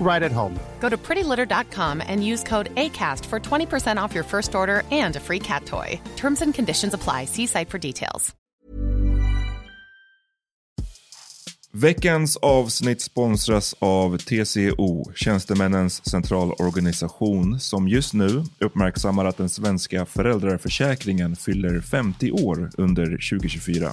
right at home. Go to prettylitter.com and use code ACAST for 20% off your first order and a free cat toy. Terms and conditions apply. See site for details. Veckans avsnitt sponsras av TCO, Tjänstemännens centralorganisation, som just nu uppmärksammar att den svenska föräldraförsäkringen fyller 50 år under 2024.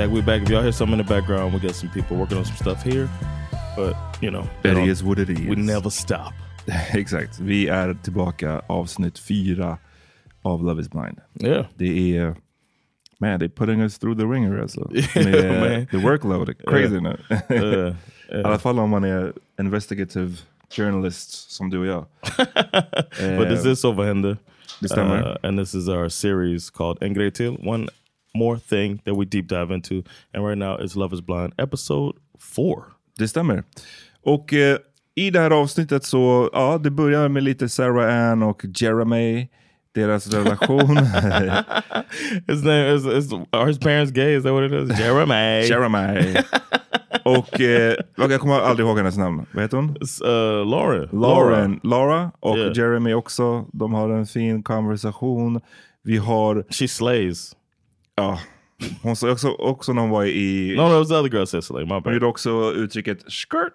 back, we back. If y'all hear something in the background, we got some people working on some stuff here. But, you know, It is what it is. we never stop. Exakt. Vi är tillbaka avsnitt fyra av Love is blind. Yeah. Det är... Man, they're putting us through the ringer alltså. Yeah, Med man. the workload crazy Yeah. nu. Yeah, I alla fall om man är investigative journalist som du och jag. But this Eh, is Sovahender. Det stämmer. Uh, and this is our series called En grej till. One more thing that we deep dive into. And right now it's Love is Blind episode four. Det stämmer. Och eh, i det här avsnittet så, ja, det börjar med lite Sarah Ann och Jeremy. Deras relation. His name is, is are his parents gay? Is that what it is? Jeremy. Jeremy. och eh, jag kommer aldrig ihåg hennes namn. Vad heter hon? Uh, Lauren. Lauren. Laura och Yeah. Jeremy också. De har en fin konversation. Vi har... She slays. Ja. Hon sa också, också när hon var i... No, no, it was the other girl slay. My Hon bad. gjorde också uttrycket skirt.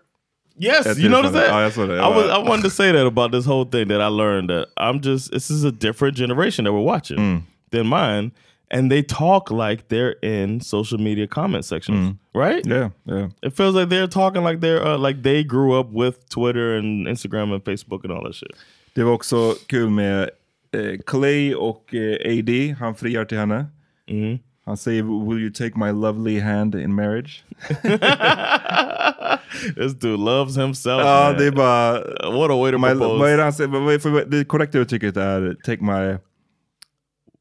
Yes, Ett you tillfälle. that? Ja, jag såg det. I, was, wanted to say that about this whole thing that I learned that I'm just this is a different generation that we're watching Mm. than mine, and they talk like they're in social media comment sections, right? Yeah, yeah. It feels like they're talking like they're uh, like they grew up with Twitter and Instagram and Facebook and all that shit. Det var också kul med eh, Clay och eh, AD, han friar till henne. Mm-hmm. Säger “Will say, "Will you take my lovely hand in marriage?” This dude loves himself. Ja, man. det är bara... What a way to My, propose. vad är det han säger? Vad är för- Det korrekta uttrycket är “take my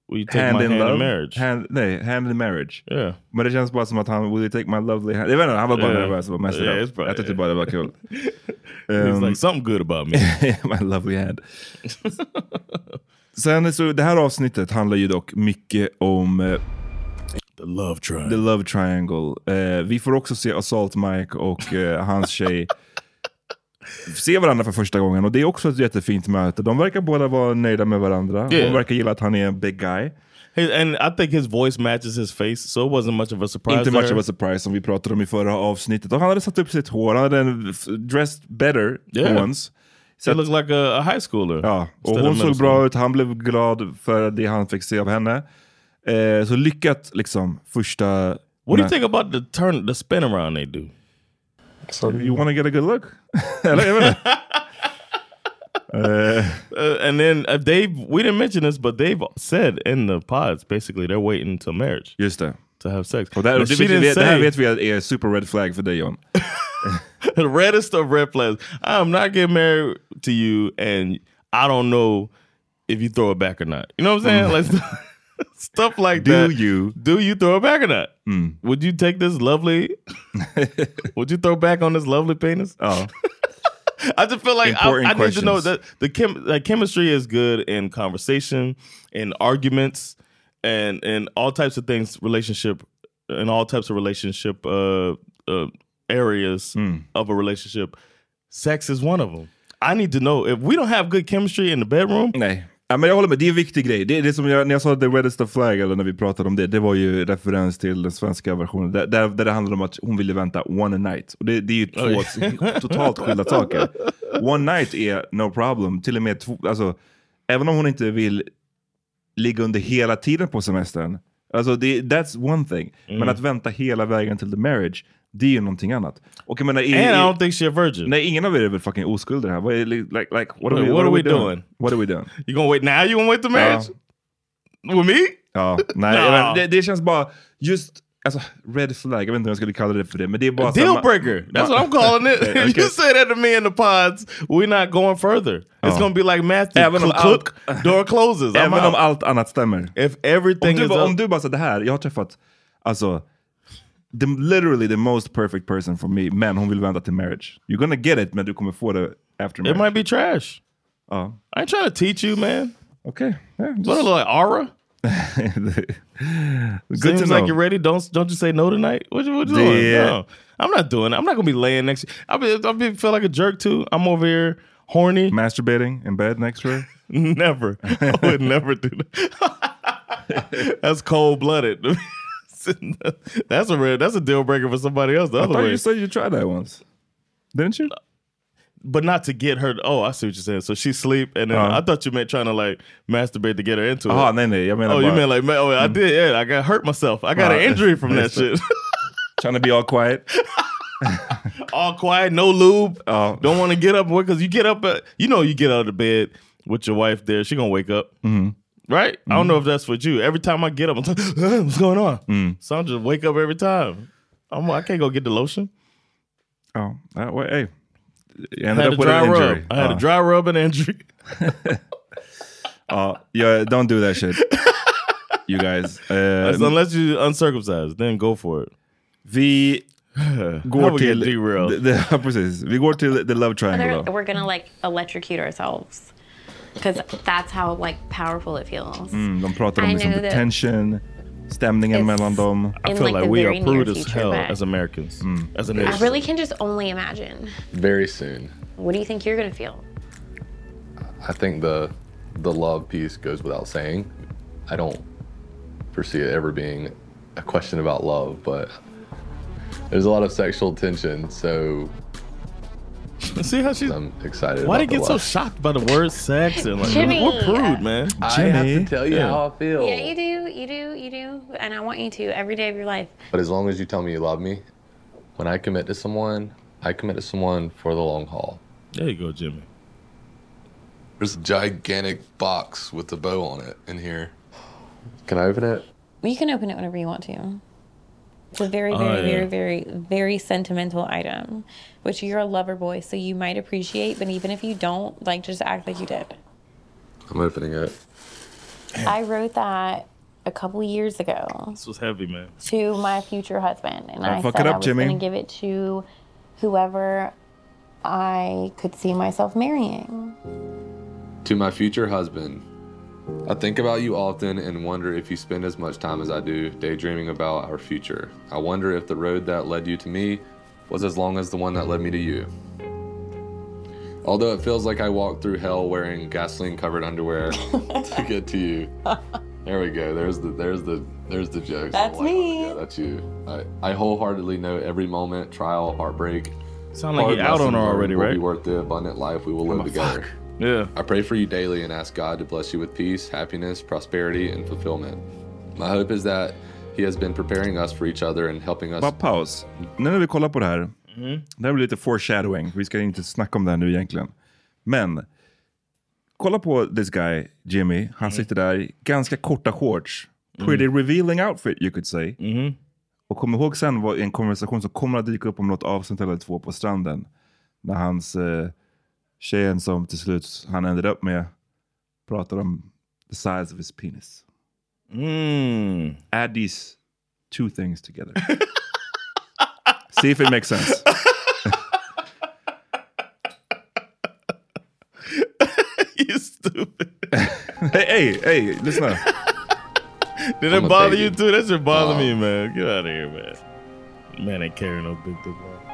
Will you take hand my in hand love”. in marriage? Hand, nej, “hand in marriage”. Yeah. Men det känns bara som att han “will you take my lovely hand”. Jag vet inte, han var bara nervös och messed Yeah, up. probably- Jag tyckte bara det var kul. He's Um, like something good about me. my lovely hand. Sen så, det här avsnittet handlar ju dock mycket om eh, the love triangle. The Love Triangle. Eh, vi får också se Assault Mike och eh, hans tjej se varandra för första gången. Och det är också ett jättefint möte. De verkar båda vara nöjda med varandra. Yeah. Hon verkar gilla att han är en big guy. Hey, and I think his voice matches his face, so it wasn't much of a surprise. Inte much of a surprise som vi pratade om i förra avsnittet. Och han hade satt upp sitt hår, han hade en dressed better Yeah. once. He looked like a, a high schooler. Ja, och hon såg bra ut, han blev glad för det han fick se av henne. Eh, så lyckat liksom första... What do you think about the turn, the spin around they do? So you wanna get a good look? Eller jag vet. Eh, Uh, and then uh, Dave, we didn't mention this, but they've said in the pods basically they're waiting until marriage just det. to have sex. Och där, det, didn't vi- det här vet vi är super red flag för dig John. the reddest of red flags. I'm not getting married to you, and I don't know if you throw it back or not. You know what I'm saying? Like stuff like Do that. Do you? Do you throw it back or not? Would you take this lovely? would you throw back on this lovely penis? Ja. I just feel like I, I need to know that the chem like chemistry is good in conversation, in arguments, and and all types of things. Relationship, in all types of relationship uh, uh, areas of a relationship. Sex is one of them. I need to know if we don't have good chemistry in the bedroom. Nej. Ja, men jag håller med, det är en viktig grej. Det är det som jag, när jag sa the reddest of flag, eller när vi pratade om det, det var ju referens till den svenska versionen. Där, där, där det handlar om att hon ville vänta one night. Och det, det är ju två totalt skilda saker. One night är no problem, till och med två, alltså, även om hon inte vill ligga under hela tiden på semestern. Alltså det, that's one thing. Mm. Men att vänta hela vägen till the marriage, det är ju någonting annat. Och jag menar, And I i, don't think she's a virgin. nej, ingen av er är väl fucking oskulder här. Vad är, like, like, what are we, what are we doing? What are we doing? You gonna wait now? You gonna wait the marriage with me? Ja, nej, No. vet, det, det känns bara just alltså, red flag, jag vet inte om jag skulle kalla det för det, men det är bara Deal breaker. That's what I'm calling it. Okay, you okay. say that to me in the pods, we're not going further. It's Oh. gonna be like Matthew. Även om Cook, door closes. Även om allt annat stämmer. If everything Om du, is om du bara säger det här, jag har träffat alltså the, literally the most perfect person for me, men hon vill vänta till marriage. You're gonna get it, men du kommer få det after it might be trash. Ja, I ain't trying to teach you, man. Okay. Yeah, What look like aura? Good Seems to like you're ready. Don't don't you say no tonight? What you, what you Yeah. doing? No, I'm not doing it. I'm not gonna be laying next. I be I be feel like a jerk too. I'm over here horny. Masturbating in bed next to her? Never. I would never do that. that's cold blooded. that's a red. That's a deal breaker for somebody else. The I other thought way, you said you tried that once. Didn't you? but not to get her. Oh, I see what you're saying. So she sleep, and then Uh-huh. I thought you meant trying to like masturbate to get her into it. nej nej, jag menar Oh, you meant like, oh, I did. Yeah, I got hurt myself. I got Uh, an injury from that shit. trying to be all quiet. all quiet, no lube. Oh. Don't want to get up because you get up. At, you know, you get out of bed with your wife there. She gonna wake up, Mm-hmm. Right? I don't know mm-hmm. if that's what you. Every time I get up, I'm like, what's going on? Mm. So I just wake up every time. I'm. I can't go get the lotion. Oh, that way. hey. You ended up with dry an rub. injury. I had Ja. a uh. dry rub and injury. Uh, ja, yeah, don't do that shit. You guys. That's uh, unless you uncircumcised, then go for it. vi How går we till... get derailed? the- the- precis. Vi går till the love triangle They're- we're gonna like electrocute ourselves because that's how like powerful it feels. Mm, de pratar om I liksom know the that- tension, stämningen It's- mellan dem. I feel like, like, we are near prude as hell as Americans, Mm. as a I I really can just only imagine. Very soon. What do you think you're gonna feel? I think the the love piece goes without saying. I don't foresee it ever being a question about love, but there's a lot of sexual tension, so See how she's. I'm excited. Why about you the get so shocked by the word sex and like Jimmy. we're prude, man. Jimmy. I have to tell you Yeah. how I feel. Yeah, you do, you do, you do, and I want you to every day of your life. But as long as you tell me you love me, when I commit to someone, I commit to someone for the long haul. There you go, Jimmy. There's a gigantic box with a bow on it in here. Can I open it? You can open it whenever you want to. It's a very, Oh, very, yeah. very, very, very sentimental item, which you're a lover boy, so you might appreciate. But even if you don't, like, just act like you did. I'm opening it. I wrote that a couple years ago This was heavy, man. to my future husband, and Don't I fuck said it I up, was going to give it to whoever I could see myself marrying. To my future husband, I think about you often and wonder if you spend as much time as I do daydreaming about our future. I wonder if the road that led you to me was as long as the one that led me to you. Although it feels like I walked through hell wearing gasoline covered underwear to get to you. There we go. There's the there's the there's the jokes. That's like, oh me. Yeah, that's you. I, I wholeheartedly know every moment, trial, heartbreak. Sound like hard he out on lesson her learned already, will right? Be worth the abundant life we will live together. Yeah. I pray for you daily and ask God to bless you with peace, happiness, prosperity, and fulfillment. My hope is that He has been preparing us for each other and helping us. Bara paus. Nu när vi kollar på det här. Det här blir lite foreshadowing. Vi ska inte snacka om det här nu egentligen. Men kolla på this guy, Jimmy. Han sitter där i ganska korta shorts. Pretty revealing outfit you could say. Och kom ihåg sen vad en konversation som kommer att dyka upp om något avsnitt eller två på stranden. När hans eh, tjejen som till slut han ended up med pratar om the size of his penis. Mm. Add these two things together. See if it makes sense. you stupid. hey, hey, hey, listen up. Did I'm it bother baby. you too? That should bother Oh. me, man. Get out of here, man. Man ain't carrying no big dick, man.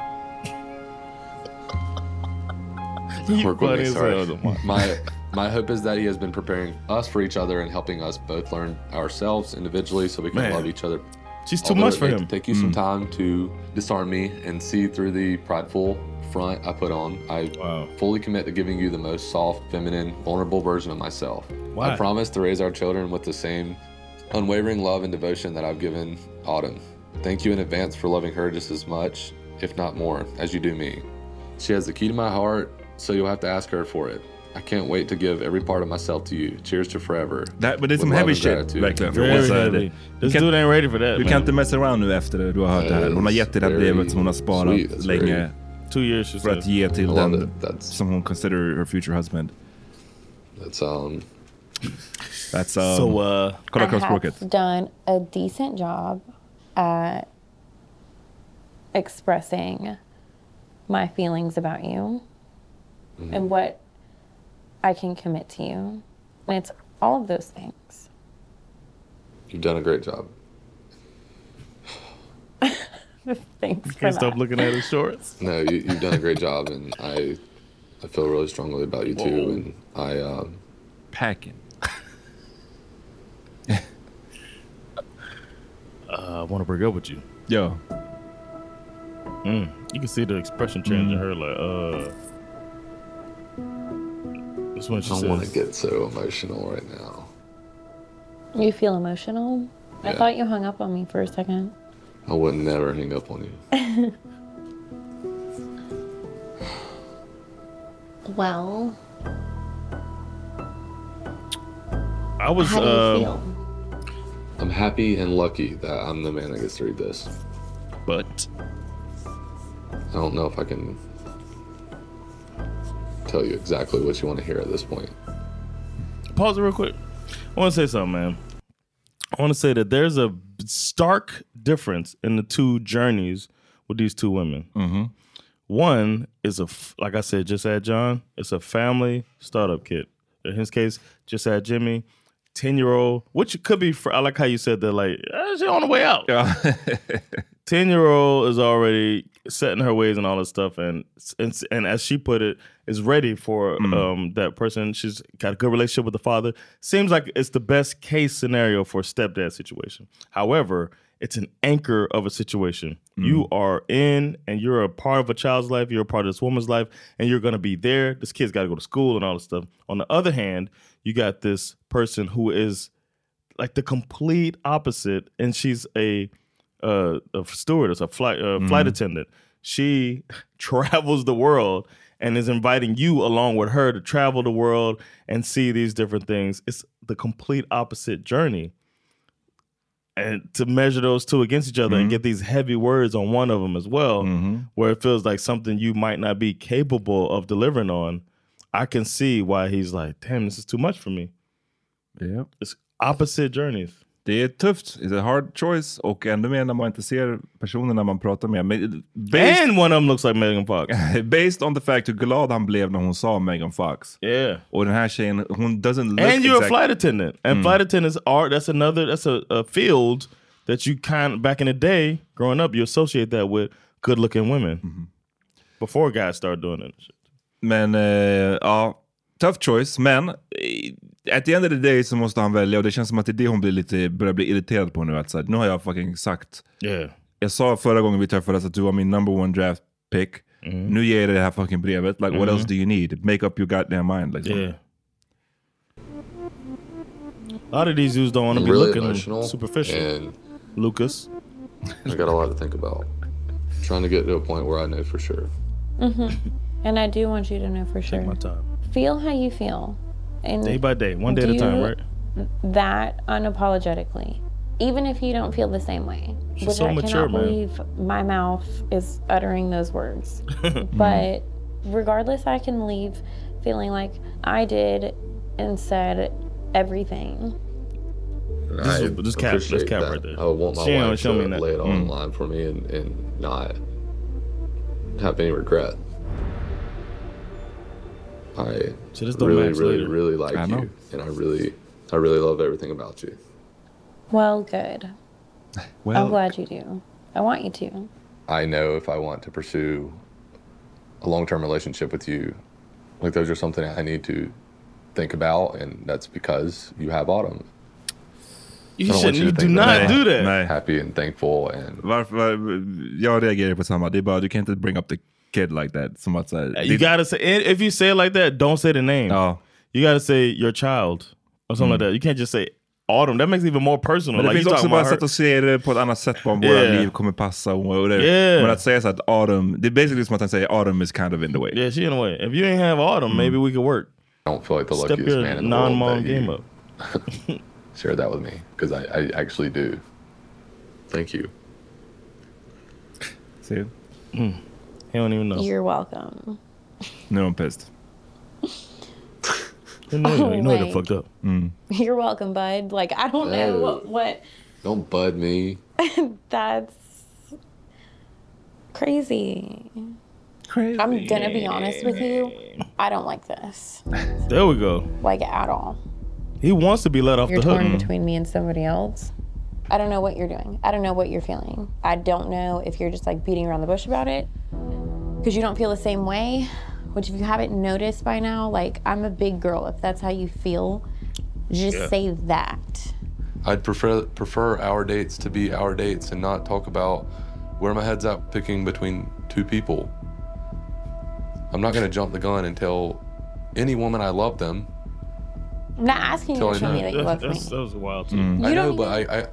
Work with me, sorry. my my hope is that He has been preparing us for each other and helping us both learn ourselves individually so we can Man. love each other. She's too much for him. Take you some mm. time to disarm me and see through the prideful front I put on. I Wow. fully commit to giving you the most soft, feminine, vulnerable version of myself. Why? I promise to raise our children with the same unwavering love and devotion that I've given Autumn. Thank you in advance for loving her just as much, if not more, as you do me. She has the key to my heart, so you'll have to ask her for it. I can't wait to give every part of myself to you. Cheers to forever. That, but det är With som heavy shit, gratitude. verkligen. Very Alltså, heavy. det- This du kan, dude ain't ready for that, du man. kan inte mess around nu efter det du har hört det här. Hon har gett dig det här Very brevet som hon har sparat sweet. That's länge very- Two years, she för att ge till I love den som hon consider her future husband. That's um That's um, So, uh, kolla I have done a decent job at expressing my feelings about you and what I can commit to you. And it's all of those things. you've done a great job. Thanks for can't stop that. looking at his shorts. No, you, you've done a great job, and I I feel really strongly about you too. And I um, Packing. Uh, I want to break up with you. Yo. Mm. You can see the expression change in her, like, uh. This one I don't want to get so emotional right now. You feel emotional? I thought you hung up on me for a second. I would never hang up on you. Well, I was, how do you uh, feel? I'm happy and lucky that I'm the man that gets to read this. but I don't know if I can tell you exactly what you want to hear at this point. pause it real quick. I want to say something, man. I want to say that there's a stark difference in the two journeys with these two women. Mm-hmm. One is a, like I said, just at John, it's a family startup kit. In his case, just at Jimmy, 10 year old, which could be, for, I like how you said that, like, eh, she on the way out. 10 year old is already setting her ways and all this stuff and and, and as she put it is ready for um, that person. She's got a good relationship with the father. Seems like it's the best case scenario for a stepdad situation. However it's an anchor of a situation. You are in and you're a part of a child's life you're a part of this woman's life and you're going to be there. This kid's got to go to school and all this stuff. On the other hand you got this person who is like the complete opposite and she's a uh, a stewardess a flight uh, flight attendant she travels the world and is inviting you along with her to travel the world and see these different things. It's the complete opposite journey. And to measure those two against each other and get these heavy words on one of them as well, where it feels like something you might not be capable of delivering on, I can see why he's like, damn, this is too much for me. Yeah. It's opposite journeys. Det är tufft, it's a hard choice och ännu mer när man inte ser personerna man pratar med. Based, And one of them looks like Megan Fox. based on the fact hur glad han blev när hon sa Megan Fox. Yeah. Och den här tjejen, hon doesn't look and you're exact- a flight attendant and Mm. flight attendants are that's another that's a, a field that you kind back in the day growing up you associate that with good looking women Mm-hmm. before guys start doing it Men eh, ja, tough choice. Men eh, at the end of the day så måste han välja och det känns som att det är det hon blir lite, börjar bli irriterad på nu. Att, så här, nu har jag fucking sagt. Yeah. Jag sa förra gången vi träffades att du var min number one draft pick. Nu ger jag dig det här fucking brevet. Like what Mhm. else do you need? Make up your goddamn mind. Liksom. yeah a lot of these dudes don't want to I'm be really looking emotional, superficial and Lucas I got a lot to think about. Trying to get to a point where I know for sure. hmm And I do want you to know for sure. Take my time Feel how you feel. And day by day one day at a time right That unapologetically. Even if you don't feel the same way. She's which so I mature, cannot man. believe my mouth is uttering those words. but regardless, I can leave feeling like I did and said everything. And This I is- this cap- this appreciate cap that. right there. I would want my She wife to lay it all Mm. in line for me and, and not have any regret. I So this really, really, later. really like I know. you, and I really, I really love everything about you. Well, good. Well, I'm glad you do. I want you to. I know if I want to pursue a long-term relationship with you, like those are something I need to think about, and that's because you have autumn. you I don't shouldn't you you do not that do that Nej. Happy and thankful, and Varför, var- jag reagerar på samma. Det är bara, du kan inte bring up the kid like that. Som att, så här, you det- gotta say if you say it like that don't say the name Ja. you gotta say your child or something like hmm. that you can't just say autumn that makes it even more personal Men det like finns you också talking bara about sätt her. att se det på ett annat sätt på om Yeah. våra liv kommer passa. Och, och det. Yeah. Men att säga så att autumn, det är basically som att han säger autumn is kind of in the way. Yeah, she in the way. If you ain't have autumn, maybe hmm. we could work. I don't feel like the Step luckiest your man in the world non-mom that you game up. share that with me because I, I actually do. Thank you. See? Hmm. He don't even know. You're welcome. No, I'm pissed. You know, you know, you know they Like- fucked up. Mm. You're welcome, bud. Like, I don't know what, what Don't bud me. that's crazy. Crazy. I'm gonna be honest with you. I don't like this, There we go. like at all. He wants to be let off You're the hook. torn between me and somebody else. I don't know what you're doing. I don't know what you're feeling. I don't know if you're just like beating around the bush about it because you don't feel the same way. Which, if you haven't noticed by now, like I'm a big girl. If that's how you feel, just Yeah. say that. I'd prefer prefer our dates to be our dates and not talk about where my head's at picking between two people. I'm not gonna jump the gun and tell any woman I love them. I'm not asking you to show me me that. that you love me. That's, that was a wild too. Mm. I know, but I, I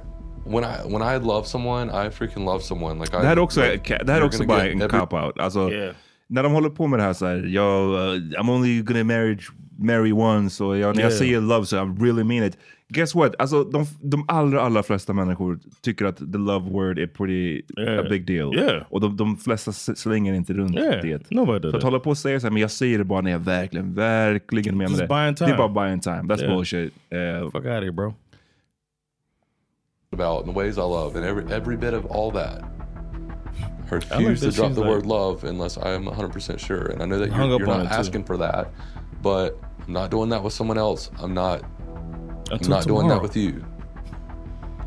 when I when I love someone, I freaking love someone. Like I, Det här är också, like, det här är också bara en every- cop-out. Alltså, Yeah. När de håller på med det här så här, jag, uh, I'm only gonna marry, marry once jag, när jag Yeah. säger love så I really mean it. Guess what? Alltså, de, de allra, allra flesta människor tycker att the love word är pretty Yeah. a big deal. Yeah. Och de, de flesta s- slänger inte runt Yeah, det. nobody Så att hålla på och säga så här, men jag säger det bara när jag verkligen, verkligen menar Just det. buying Det är time. bara buying time. That's Yeah. bullshit. Uh, Fuck out of here, bro. About and the ways I love and every every bit of all that. I I like refuse to drop the like- word love unless I am 100% sure. And I know that you're, you're not it, too. asking for that, but I'm not doing that with someone else. I'm not I'm Until not doing that with you.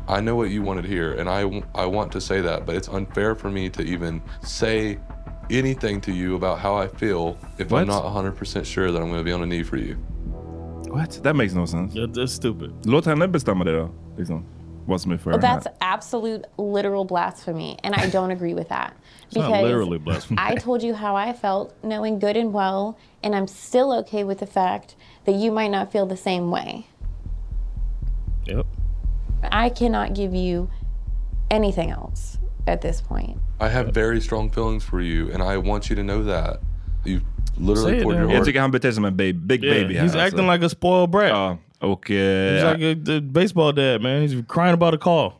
I know what you wanted to hear, and I, I want to say that, but it's unfair for me to even say anything to you about how I feel if What? I'm not 100% sure that I'm going to be on a knee for you. what? That makes no sense. Yeah, that's stupid. Låt henne bestämma det då. Liksom. Vad som är för Well, that's absolute literal blasphemy, and I don't agree with that. It's not literally blasphemy. I told you how I felt, knowing good and well, and I'm still okay with the fact that you might not feel the same way. Yep. I cannot give you anything else at this point. I have very strong feelings for you, and I want you to know that. You've Literally Say it poured your then. Jag heart. tycker han beter sig som en baby, big Yeah, baby här. he's acting alltså. like a spoiled brat. Ja, och eh, He's like a, the baseball dad, man. He's crying about a call.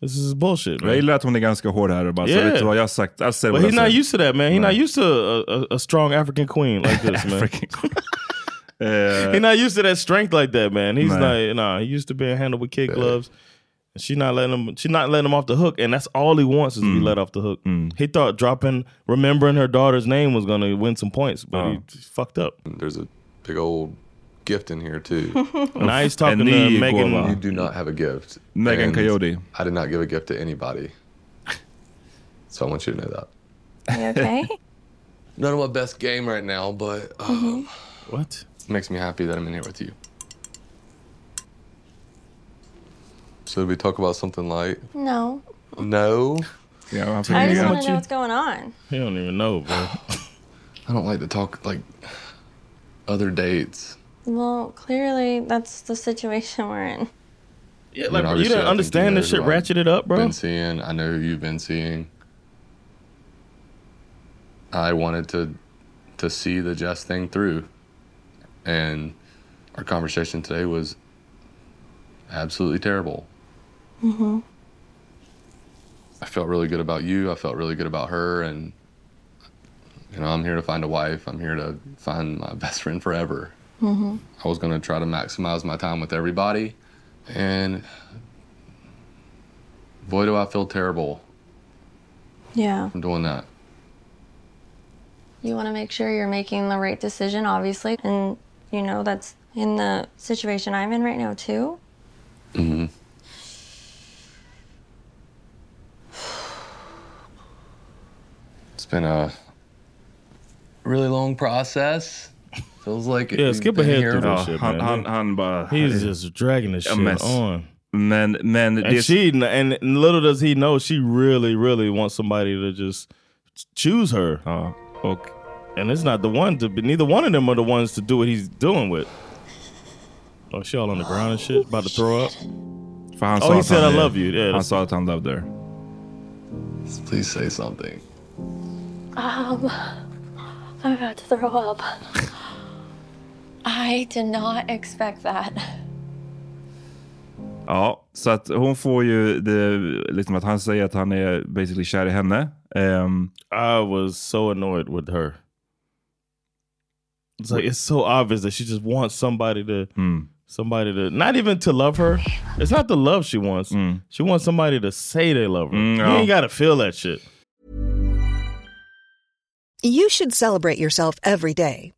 This is bullshit, jag man. gilla att hon är ganska hård här och bara, så Yeah. vet du vad jag har sagt? Jag säger But he's not used to that, man. He's not used to a, a, a strong African queen like this, man. African Eh, He's not used to that strength like that, man. He's Nah. like, nah. He used to being handled with kid gloves. And She not letting him. She not letting him off the hook, and that's all he wants is to Mm. be let off the hook. He thought dropping, remembering her daughter's name was gonna win some points, but Oh. he fucked up. There's a big old gift in here too. Now he's talking En to ny Megan. gåva. you do not have a gift. Megan And Coyote. I did not give a gift to anybody. So I want you to know that. Are you okay? Not on my best game right now, but um, What? it makes me happy that I'm in here with you. So did we talk about something light? no. No. Ja, han I just want to know what's going on. He don't even know, bro. I don't like to talk like other dates. Well, clearly that's the situation we're in. yeah, I mean, like you didn't understand this shit who ratcheted up, bro. Been seeing. I know who you've been seeing. I wanted to to see the Jess thing through, and our conversation today was absolutely terrible. Mhm. I felt really good about you. I felt really good about her, and you know, I'm here to find a wife. I'm here to find my best friend forever. Mm-hmm. I was going to try to maximize my time with everybody, and boy, do I feel terrible Yeah. from doing that. You want to make sure you're making the right decision, obviously. And, you know, that's in the situation I'm in right now, too. Mm-hmm. It's been a really long process. Feels like Yeah, skip ahead here- through Ja, this shit, man. han, han bara... He's just dragging this shit mess. on. Men, men And det, she and little does he know she really, really wants somebody to just choose her. ja, och And it's not the one to be neither one of them are the ones to do what he's doing with. Oh, she all on the ground and shit, about to throw up. för Oh, he said han, I love you. Yeah, han that's- sa att han loved her. Please say something. Um, I'm about to throw up. I did not expect that. Ja, så att hon får ju det, liksom att han säger att han är basically kär i henne. Ehm, I was so annoyed with her. It's like it's so obvious that she just wants somebody to somebody to not even to love her. It's not the love she wants. She wants somebody to say they love her. Mm, You ja. ain't gotta feel that shit. You should celebrate yourself every day,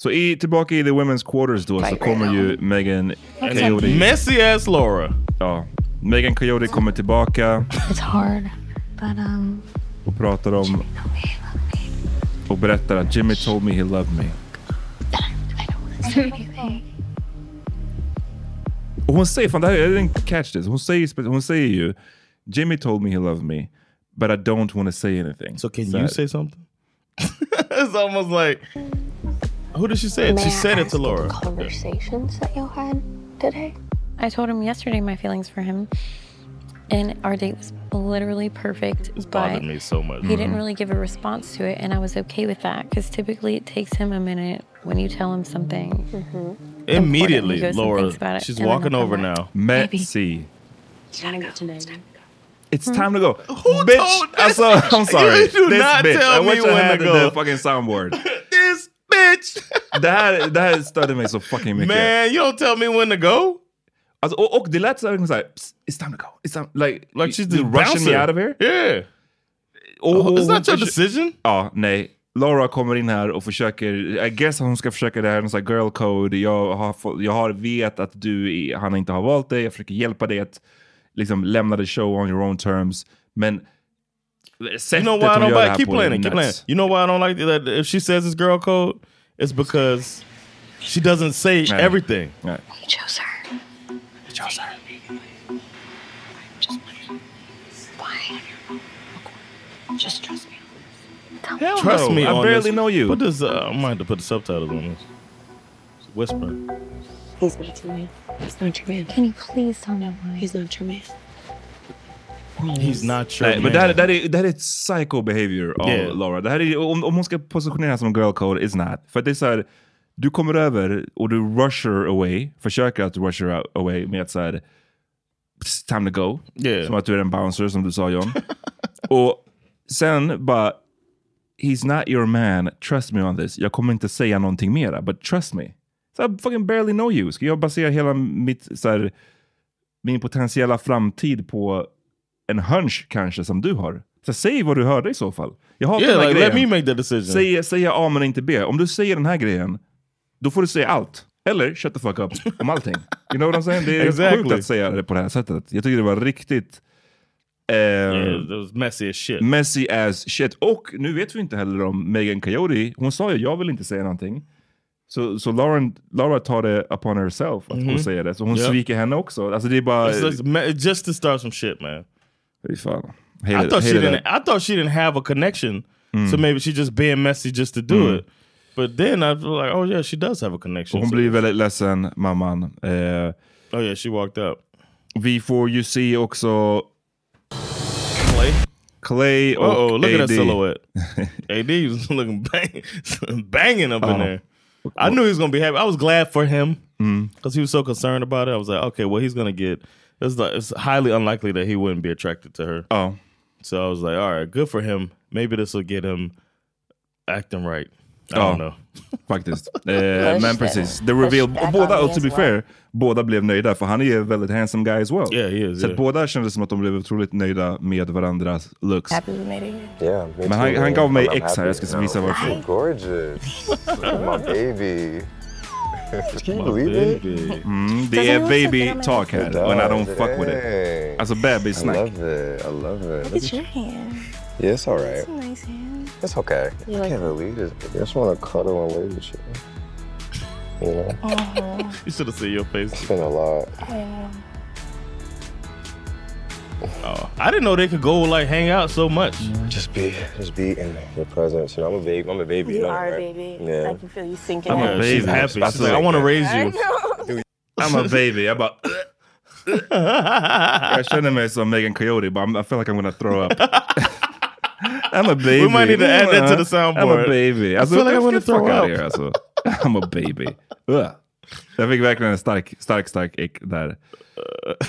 Så i, tillbaka i the women's quarters då så kommer right. ju Megan Coyote. messy ass Laura. Ja, Megan Coyote kommer tillbaka It's hard, but um, och pratar om och berättar att Jimmy told me he loved me. Och hon säger, fan det här, I didn't catch this. Hon säger, hon säger ju Jimmy told me he loved me but I don't want to say anything. So can Så you say something? it's almost like Who did she say it? May She I said it to what Laura. Conversations that y'all had today. I told him yesterday my feelings for him, and our date was literally perfect. It's bothered me so much. he didn't really give a response to it, and I was okay with that because typically it takes him a minute when you tell him something. important, Immediately, he goes and Laura. thinks about it, She's and then walking he'll over come back. now. Messi. It's Hmm. time to go. Who bitch! Alltså, I'm sorry. You do This not bitch. tell I me when had to the go. fucking soundboard. Bitch! Det här, det här störde mig så fucking mycket. Man, you don't tell me when to go. Alltså, och, och det lät så här, "Psst, it's time to go. It's time, like, Like she's the rushing me out of here. Yeah. Och, Oh, it's not your decision? Ja, nej. Laura kommer in här och försöker, I guess hon ska försöka det här, en sån här girl code. Jag har, jag har vet att du, han inte har valt dig, jag försöker hjälpa dig att liksom lämna the show on your own terms. Men sättet You know why I hon don't gör det like? här Keep på playing. Keep playing. You know why I don't like that? If she says it's girl code, it's because she doesn't say Nej. everything. Nej. He chose her. He chose her. Why? Just trust me. Hell Trust no, me I on barely this. know you. Put this. Uh, I might have to put the subtitles on this. It's whisper. He's not your man. He's not your man. Can you please tell me why? He's not your man. He's not your Nej, men det här, det, här är, det här är ett psycho behavior av Yeah. Laura. Det här är, om, om hon ska positionera som girl code, is not. För att det är så här, du kommer över och du rusher away, försöker att rush her away med att säga it's time to go. Yeah. Som att du är en bouncer som du sa John. och sen bara, he's not your man, trust me on this. Jag kommer inte säga någonting mera, but trust me. So I fucking barely know you. Ska jag basera hela mitt, så här, min potentiella framtid på en hunch kanske som du har? Så säg vad du hörde i så fall. Jag hatar Yeah, den här like, let grejen. me make the decision. Säg, säga A men inte B. Om du säger den här grejen, då får du säga allt. Eller shut the fuck up om allting. You know what I'm saying? Det är Exactly. sjukt att säga det på det här sättet. Jag tycker det var riktigt... Eh, Yeah, was messy as shit. Messy as shit. Och nu vet vi inte heller om Megan Coyote. Hon sa ju jag vill inte säga någonting. Så så Lauren, Laura tar det upon herself att hon Mhm. säger det. Så hon Yeah. sviker henne också. Alltså det är bara... Like just to start some shit, man. Fy fan. I thought she didn't. I thought she didn't have a connection, Mm. so maybe she just being messy just to do Mm. it. But then I was like, oh yeah, she does have a connection. Hon So- blir väldigt ledsen, mamman. Eh, oh yeah, she walked up. Vi får ju se också Clay. Clay och Uh oh, look at that silhouette. AD was looking bang, banging up in Oh. there. I knew he was gonna be happy. I was glad for him Mm. because he was so concerned about it. I was like, okay, well, he's gonna get. It's like it's highly unlikely that he wouldn't be attracted to her. Oh, so I was like, all right, good for him. Maybe this will get him acting right. I Ja, don't know. faktiskt. Eh, men precis. The reveal, båda, och to be well. fair, båda blev nöjda för han är ju en väldigt handsome guy as well. Yeah, he is, Så yeah. båda kändes som att de blev otroligt nöjda med varandras looks. Happy we made it. Yeah, me Men too, han, han gav mig I'm X här, jag ska visa varför. Gorgeous. My baby. Can you My believe it? baby. Mm, det är baby talk här, and I don't fuck with it. Hey. Alltså baby I snack. love it. I love it. Look at your hand. Yeah, it's all right. It's a nice hand. It's okay. You I like can't believe this. I just want to cuddle and lay with you. You know? Uh-huh. You should have seen your face. It's been a lot. Yeah. Oh, I didn't know they could go like hang out so much. Just be, just be in your presence. You know, I'm a baby. I'm a baby. You know, are a baby. Yeah. I can feel you sinking I'm a baby. She's happy. She's Alltså, like, I want to raise I you. know. I'm a baby. Jag bara... jag känner mig som Megan Coyote, but I'm, I feel like I'm gonna throw up. I'm a baby. We might need to add that to the soundboard. I'm a baby. I Alltså, feel like I'm gonna the fuck throw out up. Here, alltså. I'm a baby. Ugh. Jag fick verkligen en stark, stark, stark ick där.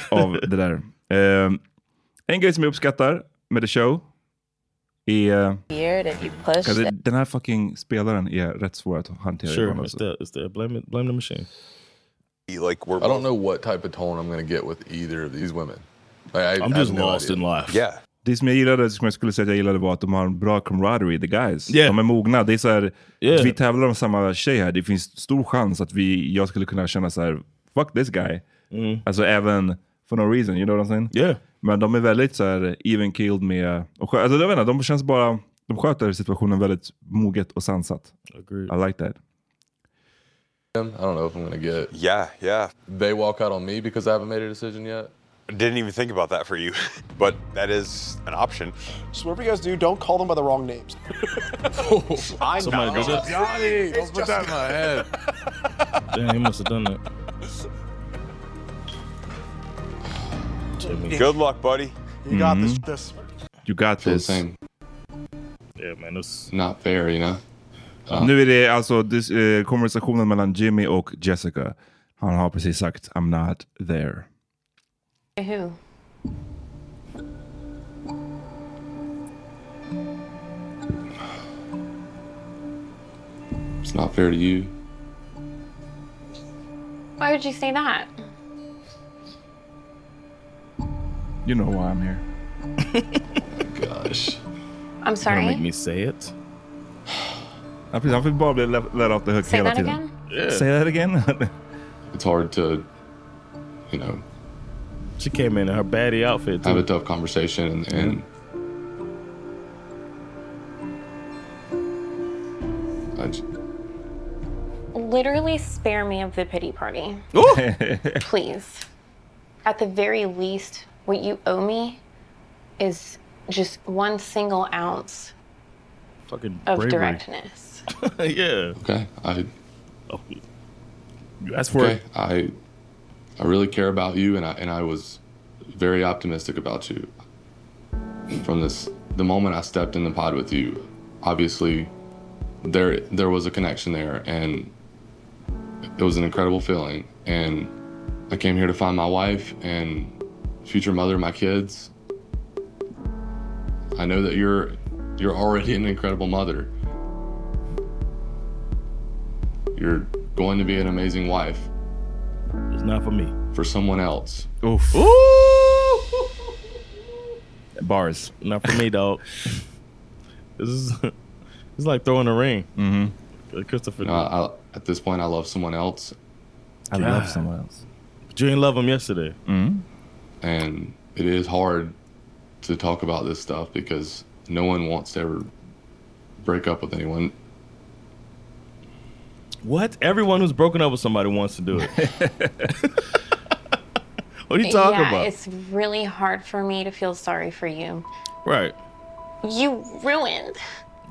Av det där. Ehm, en grej som jag uppskattar med the show är... Uh, it. den här fucking spelaren är rätt svår att hantera. Sure, it's alltså. the, it's the blame it, blame the machine. Like we're I don't know what type of tone I'm going to get with either of these women. Like, I, I'm just no lost idea. in life. Yeah. Det som jag gillade, som jag skulle säga att jag gillade var att de har en bra camaraderie, the guys. Yeah. De är mogna. Det är så här, Yeah. Vi tävlar om samma tjej här. Det finns stor chans att vi, jag skulle kunna känna så här: fuck this guy. Mm. Alltså även for no reason, you know what I'm saying? Yeah. Men de är väldigt så här even killed med, och, skö- alltså, jag vet inte, de känns bara, de sköter situationen väldigt moget och sansat. Agreed. I like that. I don't know if I'm to get. Yeah, yeah. They walk out on me because I haven't made a decision yet. Didn't even think about that for you, but that is an option. So whatever you guys do, don't call them by the wrong names. I Somebody know. that? Johnny, don't put that in my head. Damn, he must have done that. Jimmy. Good luck, buddy. You got this. Mhm. This. You got Feel the this. same. Yeah, man, it's Not fair, you know. Nu är det alltså dis, eh, konversationen mellan Jimmy och Jessica. Han har precis sagt I'm not there. Who? It's not fair to you. Why would you say that? You know why I'm here. Gosh. I'm Gonna sorry. make me say it. Han fick, han fick bara bli let, let off the hook Say that again? Yeah. Say that again? It's hard to, you know, She came in in her baddie outfit have too. a tough conversation and, and I j- Literally spare me of the pity party. Please. At the very least, what you owe me is just one single ounce Fucking of bravery. directness. yeah. okay. I Oh, you asked for okay. it. I I really care about you and I and I was very optimistic about you. From this the moment I stepped in the pod with you, obviously there there was a connection there and it was an incredible feeling and I came here to find my wife and future mother of my kids. I know that you're you're already an incredible mother. You're going to be an amazing wife It's not for me. for someone else. Oof. Ooh! Bars. Not for me, dog. this is it's like throwing a ring. Mm-hmm. Christopher. You know, I, at this point, I love someone else, I God. love someone else. But you didn't love him yesterday. Mm. And it is hard to talk about this stuff because no one wants to ever break up with anyone. What? Everyone who's broken up with somebody wants to do it. what are you talking yeah, about? it's really hard for me to feel sorry for you. Right. You ruined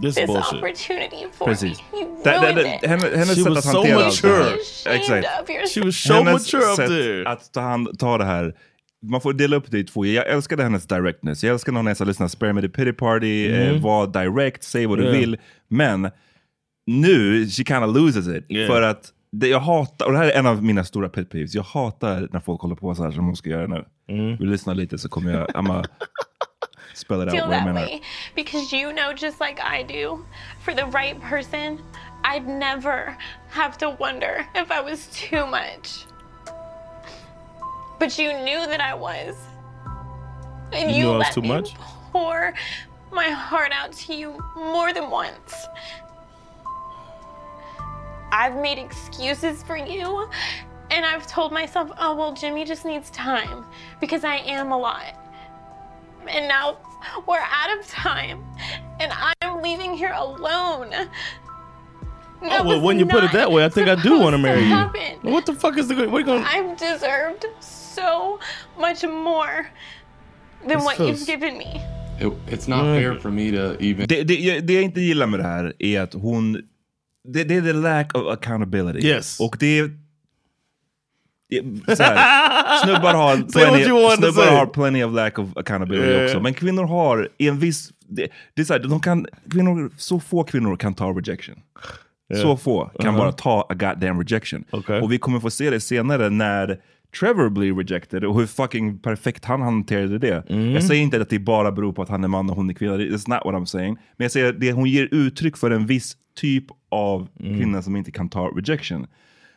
This this bullshit. opportunity for Precis. me. You Det, det, ruined det, it. henne, hennes She sätt was att so hantera allt det här. mature. Ashamed of yourself. She was so hennes mature up sätt there. att ta, hand, ta det här. Man får dela upp det i två. Jag älskade hennes directness. Jag älskar när hon är så lyssnar, spare me the pity party, Mm. eh, var direct, säg vad du Yeah. vill. Men nu, she kind of loses it. Yeah. För att det jag hatar, och det här är en av mina stora pet peeves, jag hatar när folk håller på så här som hon ska göra nu. Mm. Vi lyssnar lite så kommer jag, I'm spell it out feel that menar. way because you know just like I do for the right person I'd never have to wonder if I was too much but you knew that I was and You you, knew I was let too me much? pour my heart out to you more than once I've made excuses for you and I've told myself oh well Jimmy just needs time because I am a lot and now we're out of time and I'm leaving here alone. Oh, that Oh, well, when you put it that way, I think I do want to marry you. happen. What the fuck is the good? What are you going I've deserved so much more than what you've given me. It, it's not Mm. fair for me to even. Det, det, det jag inte gillar med det här är att hon... Det, det är the lack of accountability. Yes. Och det Så här, snubbar har, plenty, snubbar har plenty of lack of accountability Yeah. också. Men kvinnor har i en viss... Det, det är så här, de kan, kvinnor, så få kvinnor kan ta rejection. Yeah. Så få kan Uh-huh. bara ta a goddamn rejection. Okay. Och vi kommer få se det senare när Trevor blir rejected och hur fucking perfekt han hanterade det. Mm. Jag säger inte att det bara beror på att han är man och hon är kvinna, that's not what I'm saying. Men jag säger att det, hon ger uttryck för en viss typ av Mm. kvinna som inte kan ta rejection.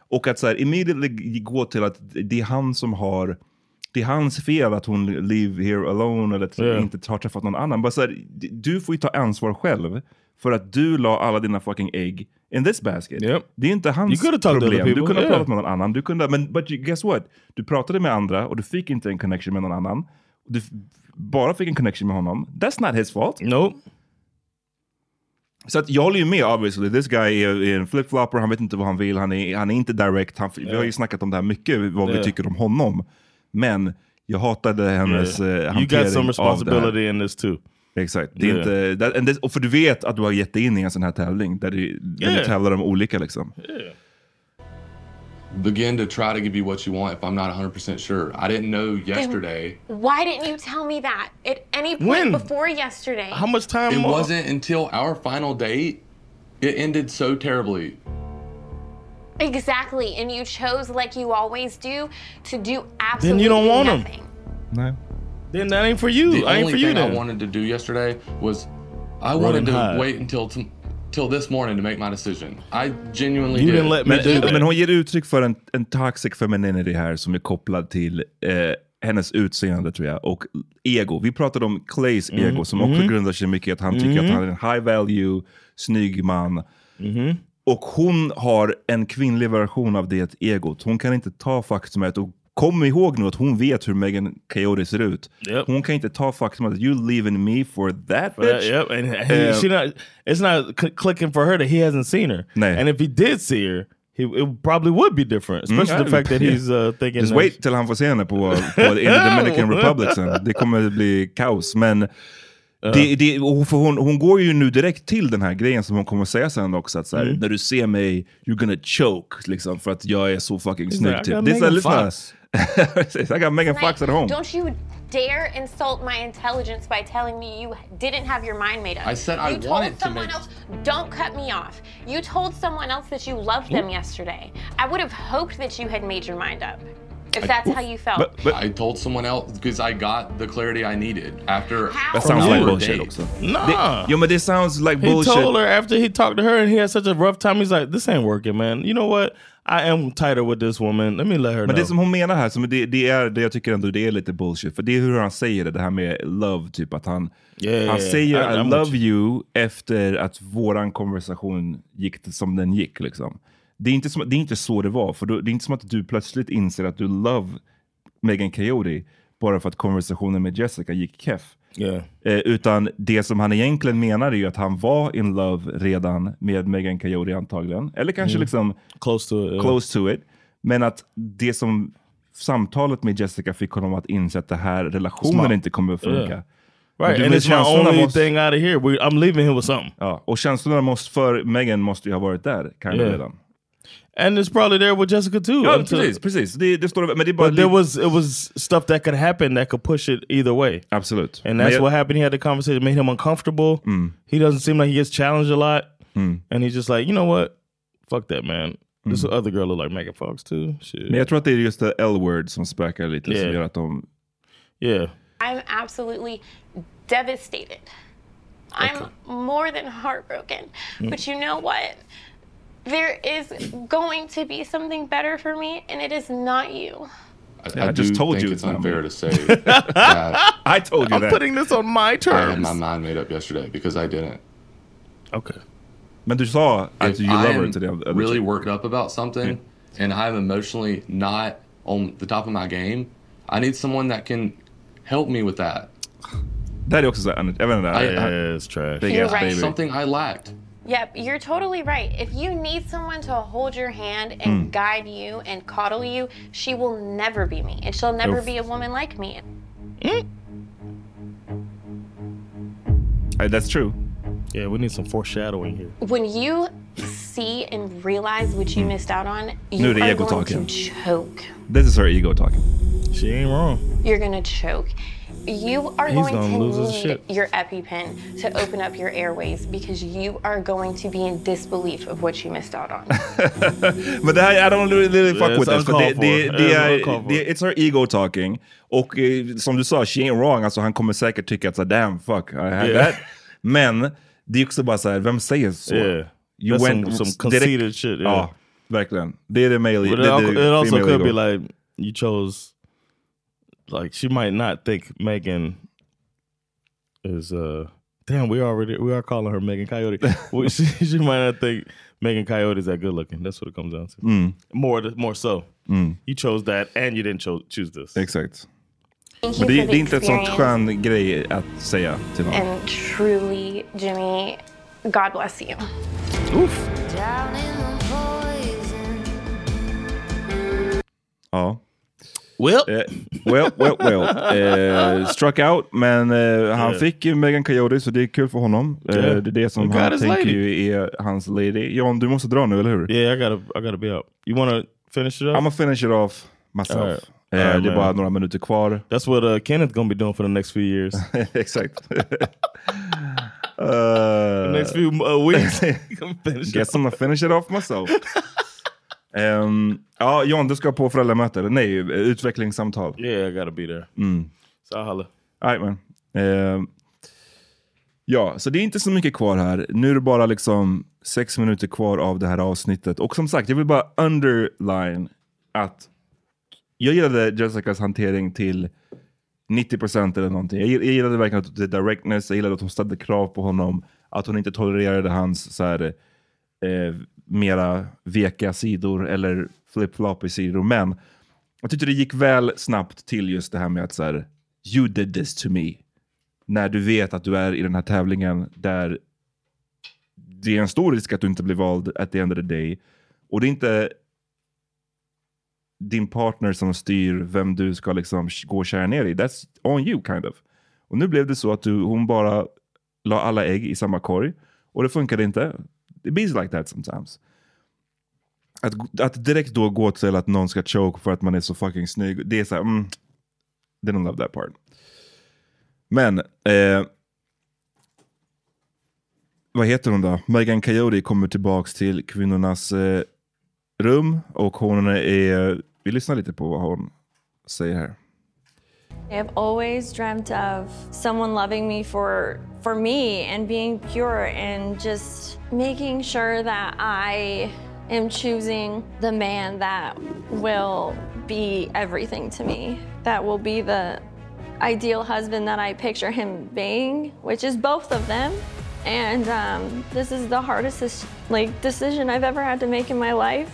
Och att så här, immediately gå till att det är han som har det är hans fel att hon live here alone eller att Yeah. inte har träffat någon annan. Bara så här, du får ju ta ansvar själv för att du la alla dina fucking ägg in this basket. Yep. Det är inte You hans problem. Du kunde ha yeah. pratat med någon annan. Du kunde, men but you, guess what? Du pratade med andra och du fick inte en connection med någon annan. Du bara fick en connection med honom. That's not his fault. Nope. Så att jag håller ju med obviously. This guy är, är en flip-flopper, han vet inte vad han vill, han är, han är inte direct. Han, Vi har ju snackat om det här mycket, vad vi Yeah. tycker om honom. Men Jag hatade hennes Yeah. You hantering got some av responsibility det här. in this too. Exakt. Det är Yeah. inte, that, and this, och för du vet att du har gett dig in i en sån här tävling där du, där du tävlar om olika liksom. Begin to try to give you what you want if I'm not 100% sure. I didn't know yesterday. Why didn't you tell me that at any point When? before yesterday? How much time? It more? wasn't until our final date. It ended so terribly. Exactly, and you chose, like you always do, to do absolutely nothing. Then absolutely you don't want him. No. Then that ain't for you. The I ain't only for you thing I then. wanted to do yesterday was I Run wanted to hide. wait until t- till this morning to make my decision. I genuinely You did. didn't let me men, men hon ger uttryck för en, en toxic femininity här som är kopplad till eh, hennes utseende tror jag och ego. Vi pratade om Clays Mm, ego som också mhm. grundar sig mycket i att han tycker Mhm. att han är en high value, snygg man. Och hon har en kvinnlig version av det egot. Hon kan inte ta faktumet och kom ihåg nu att hon vet hur Megan Coyote ser ut. Hon kan inte ta faktumet att you leaving me for that For that, bitch. yep, and he, Eh, she not. It's not cl- clicking for her that he hasn't seen her. Nej. And if he did see her, he it probably would be different. Especially Mm. the fact that he's uh, thinking. Just wait till han får se henne på, på in the Dominican Republic sen. Det kommer bli kaos. Men det, det, och för hon, hon går ju nu direkt till den här grejen som hon kommer säga sen också. Att så här, Mm. När du ser mig, you're gonna choke. Liksom, för att jag är så fucking snygg. typ. got Det är så här, Megan lyssna. Fox. Precis, I got Megan Fox at home. Don't you dare insult my intelligence by telling me you didn't have your mind made up. I said I you told wanted to someone make- else. Don't cut me off. You told someone else that you loved them yesterday. I would have hoped that you had made your mind up. If that's how you felt. But I told someone else because I got the clarity I needed after. That sounds like bullshit date. Nah. Det, jo men det sounds like He bullshit. told her after he talked to her and he had such a rough time. He's like, "This ain't working, man. You know what? I am tighter with this woman. Let me let her Men know." det som hon menar här, som det, det är det jag tycker ändå det är lite bullshit. För det är hur han säger det, det här med love, typ att han, Yeah, han yeah, säger I- I, I'm love you efter att våran konversation gick som den gick. Liksom. Det, är inte som, det är inte så det var, för då, det är inte som att du plötsligt inser att du love Megan Coyote bara för att konversationen med Jessica gick keff. Yeah. Eh, utan det som han egentligen menar är ju att han var in love redan med Megan Coyote antagligen. Eller kanske Mm. liksom Close to it, yeah. close to it. Men att det som samtalet med Jessica fick honom att inse att det här relationen Smart. inte kommer att funka. Yeah. Right, and it's my only måste- thing out of here. We, I'm leaving here with something. Ja, och känslorna måste, för Megan måste ju ha varit där, kind Yeah. redan. And it's probably there with Jessica too. Ja, until- precis, precis. Det, det står, men det är bara But there was it was stuff that could happen that could push it either way. Absolut. And that's jag- what happened. He had the conversation, made him uncomfortable. He doesn't seem like he gets challenged a lot. Mm. And he's just like, you know what? Fuck that man. This Mm. other girl look like Megan Fox too. Shit. Men jag tror att det är just det L-word som spökar lite, som Yeah. gör att de... Yeah. I'm absolutely devastated. I'm more than heartbroken. Mm. But you know what? There is going to be something better for me, and it is not you. I, Yeah, I do just told you it's it's unfair me. to say that. I told you I'm that. putting this on my terms. I had my mind made up yesterday because I didn't. Okay. Men du sa att If you I love her am to the other really chick. worked up about something and I'm emotionally not on the top of my game, I need someone that can help me with that. Det här är också så här, jag vet inte, I- I, Yeah, it's trash. big You're ass baby. Something I lacked. Yep, you're totally right. If you need someone to hold your hand and Mm. guide you and coddle you, she will never be me. And she'll never Oof. be a woman like me. Uh, That's true. Yeah, we need some foreshadowing here. When you see and realize what you missed out on, you är det are ego going talking. to choke. This is her ego talking. She ain't wrong. You're going to choke. You are He's going gonna to lose need your EpiPen to open up your airways because you are going to be in disbelief of what you missed out on. Men det här, I don't really, really fuck Yeah, with it's this. För det, det, det, It's är, det, it's her ego talking. Och eh, som du sa, she ain't wrong. Alltså han kommer säkert tycka att så, damn fuck, I had Yeah. that. Men det är också bara så här, vem säger så? Yeah. You That's went some- some direkt- conceited shit, yeah. Ja, verkligen. Det är det male, But det it, är al- det it also could ego. be like you chose like she might not think Megan is uh damn we already we are calling her Megan Coyote. We- she, she might not think Megan Coyote is that good looking. That's what it comes down to. Mm. More more so. Mm. You chose that and you didn't cho- choose this. Exakt. Thank Men you det, for det the är inte ett sånt experience. skön grej att säga till någon. And truly, Jimmy, God bless you. Oof. Ja. Well. Eh, well, well, well. Eh, struck out, men eh, han Yeah. fick ju Megan Coyote så det är kul för honom. Eh, det är det som got han tänker lady. ju är hans lady. John, du måste dra nu, eller hur? Yeah, I gotta, I gotta be out. You wanna finish it up? I'm gonna finish it off myself. Right. Eh, right, det är bara några minuter kvar. That's what uh, Kenneth gonna be doing for the next few years. Exakt. the next few uh, weeks. Guess I'm gonna finish it off myself. Ehm, ja, John, du ska på föräldramöte. Nej, utvecklingssamtal. Yeah, I gotta be there. Mm. Holla. All right, man. Ehm, ja, så det är inte så mycket kvar här. Nu är det bara liksom sex minuter kvar av det här avsnittet. Och som sagt, jag vill bara underline att jag gillade Jessicas hantering till 90% eller någonting. Jag gillade verkligen att det directness, jag gillade att hon ställde krav på honom, att hon inte tolererade hans så här, eh, mera veka sidor eller flip-floppy sidor. Men jag tyckte det gick väl snabbt till just det här med att så här, you did this to me. När du vet att du är i den här tävlingen där det är en stor risk att du inte blir vald at the end of the day. Och det är inte din partner som styr vem du ska liksom gå och köra ner i. That's on you kind of. Och nu blev det så att du, hon bara la alla ägg i samma korg. Och det funkade inte. It be like that sometimes. Att, att direkt då gå till att någon ska choke för att man är så fucking snygg. Det är såhär, mm, mm, didn't love that part. Men, eh, vad heter hon då? Megan Coyote kommer tillbaks till kvinnornas eh, rum och hon är, vi lyssnar lite på vad hon säger här. I have always dreamt of someone loving me for for me and being pure and just making sure that I am choosing the man that will be everything to me. That will be the ideal husband that I picture him being, which is both of them. And um, this is the hardest like decision I've ever had to make in my life.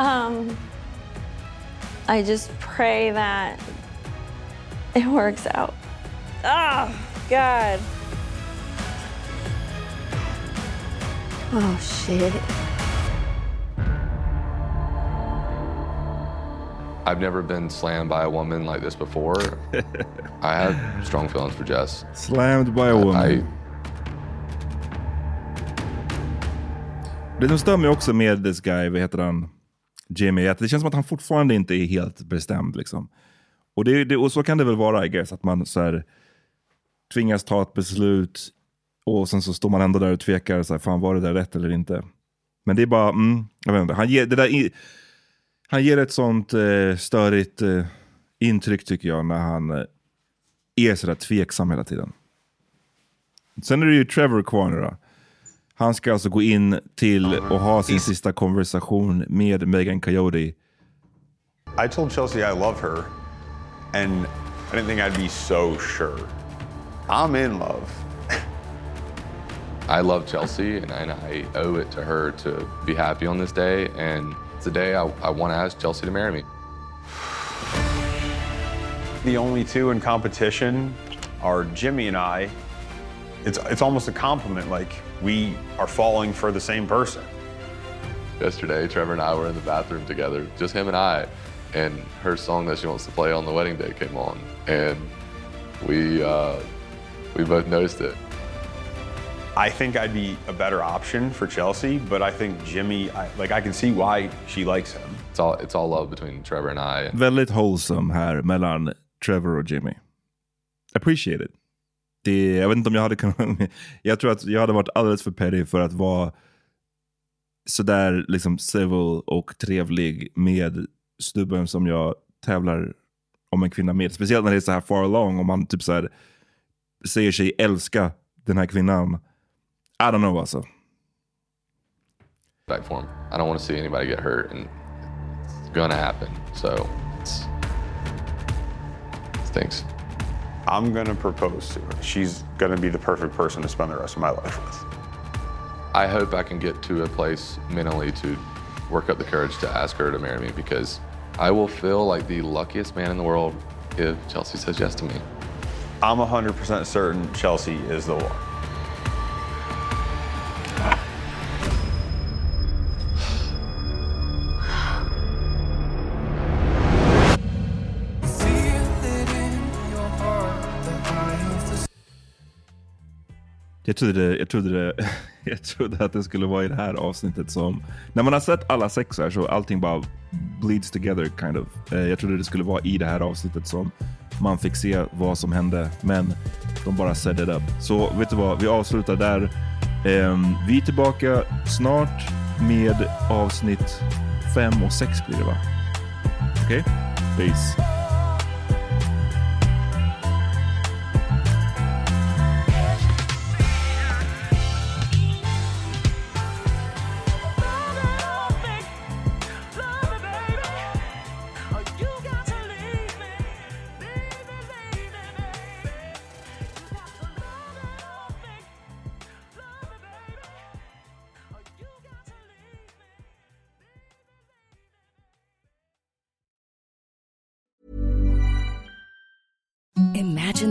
Um, I just pray that it works out. Oh, God. Oh, shit. I've never been slammed by a woman like this before. I have strong feelings for Jess. Slammed by a woman. I, Det som stör mig också med this guy, vad heter han, Jimmy, att det känns som att han fortfarande inte är helt bestämd. Liksom. Och, det, det, och så kan det väl vara, I guess, att man så här, tvingas ta ett beslut och sen så står man ändå där och tvekar, så här, fan var det där rätt eller inte? Men det är bara, mm, jag vet inte, han ger, det där, i- han ger ett sånt eh, störigt eh, intryck tycker jag när han eh, är sådär tveksam hela tiden. Sen är det ju Trevor kvar nu då. Han ska alltså gå in till och ha sin sista konversation med Megan Coyote. I told Chelsea I love her, and I didn't think I'd be so sure. I'm in love. I love Chelsea, and, and I owe it to her to be happy on this day. And it's a day I, I want to ask Chelsea to marry me. The only two in competition are Jimmy and I. It's it's almost a compliment, like we are falling for the same person. Yesterday, Trevor and I were in the bathroom together, just him and I, and her song that she wants to play on the wedding day came on, and we uh, we both noticed it. I think I'd be a better option for Chelsea, but I think Jimmy, I, like I can see why she likes him. It's all it's all love between Trevor and I. Väldigt wholesome här mellan Trevor och Jimmy. Appreciate it. Det, jag vet inte om jag hade kunnat... Jag tror att jag hade varit alldeles för petty för att vara sådär liksom civil och trevlig med snubben som jag tävlar om en kvinna med. Speciellt när det är så här far along och man typ så här säger sig älska den här kvinnan. I don't know alltså. back for him. I don't want to see anybody get hurt, and it's gonna happen. So it's, it stinks. I'm gonna propose to her. She's gonna be the perfect person to spend the rest of my life with. I hope I can get to a place mentally to work up the courage to ask her to marry me because I will feel like the luckiest man in the world if Chelsea says yes to me. I'm 100% certain Chelsea is the one. Jag trodde, jag, trodde det, jag trodde att det skulle vara i det här avsnittet som... När man har sett alla sex här så allting bara bleeds together kind of. Eh, jag trodde det skulle vara i det här avsnittet som man fick se vad som hände. Men de bara set it up. Så vet du vad, vi avslutar där. Ehm, vi är tillbaka snart med avsnitt fem och sex blir det va? Okej? Okay? Peace.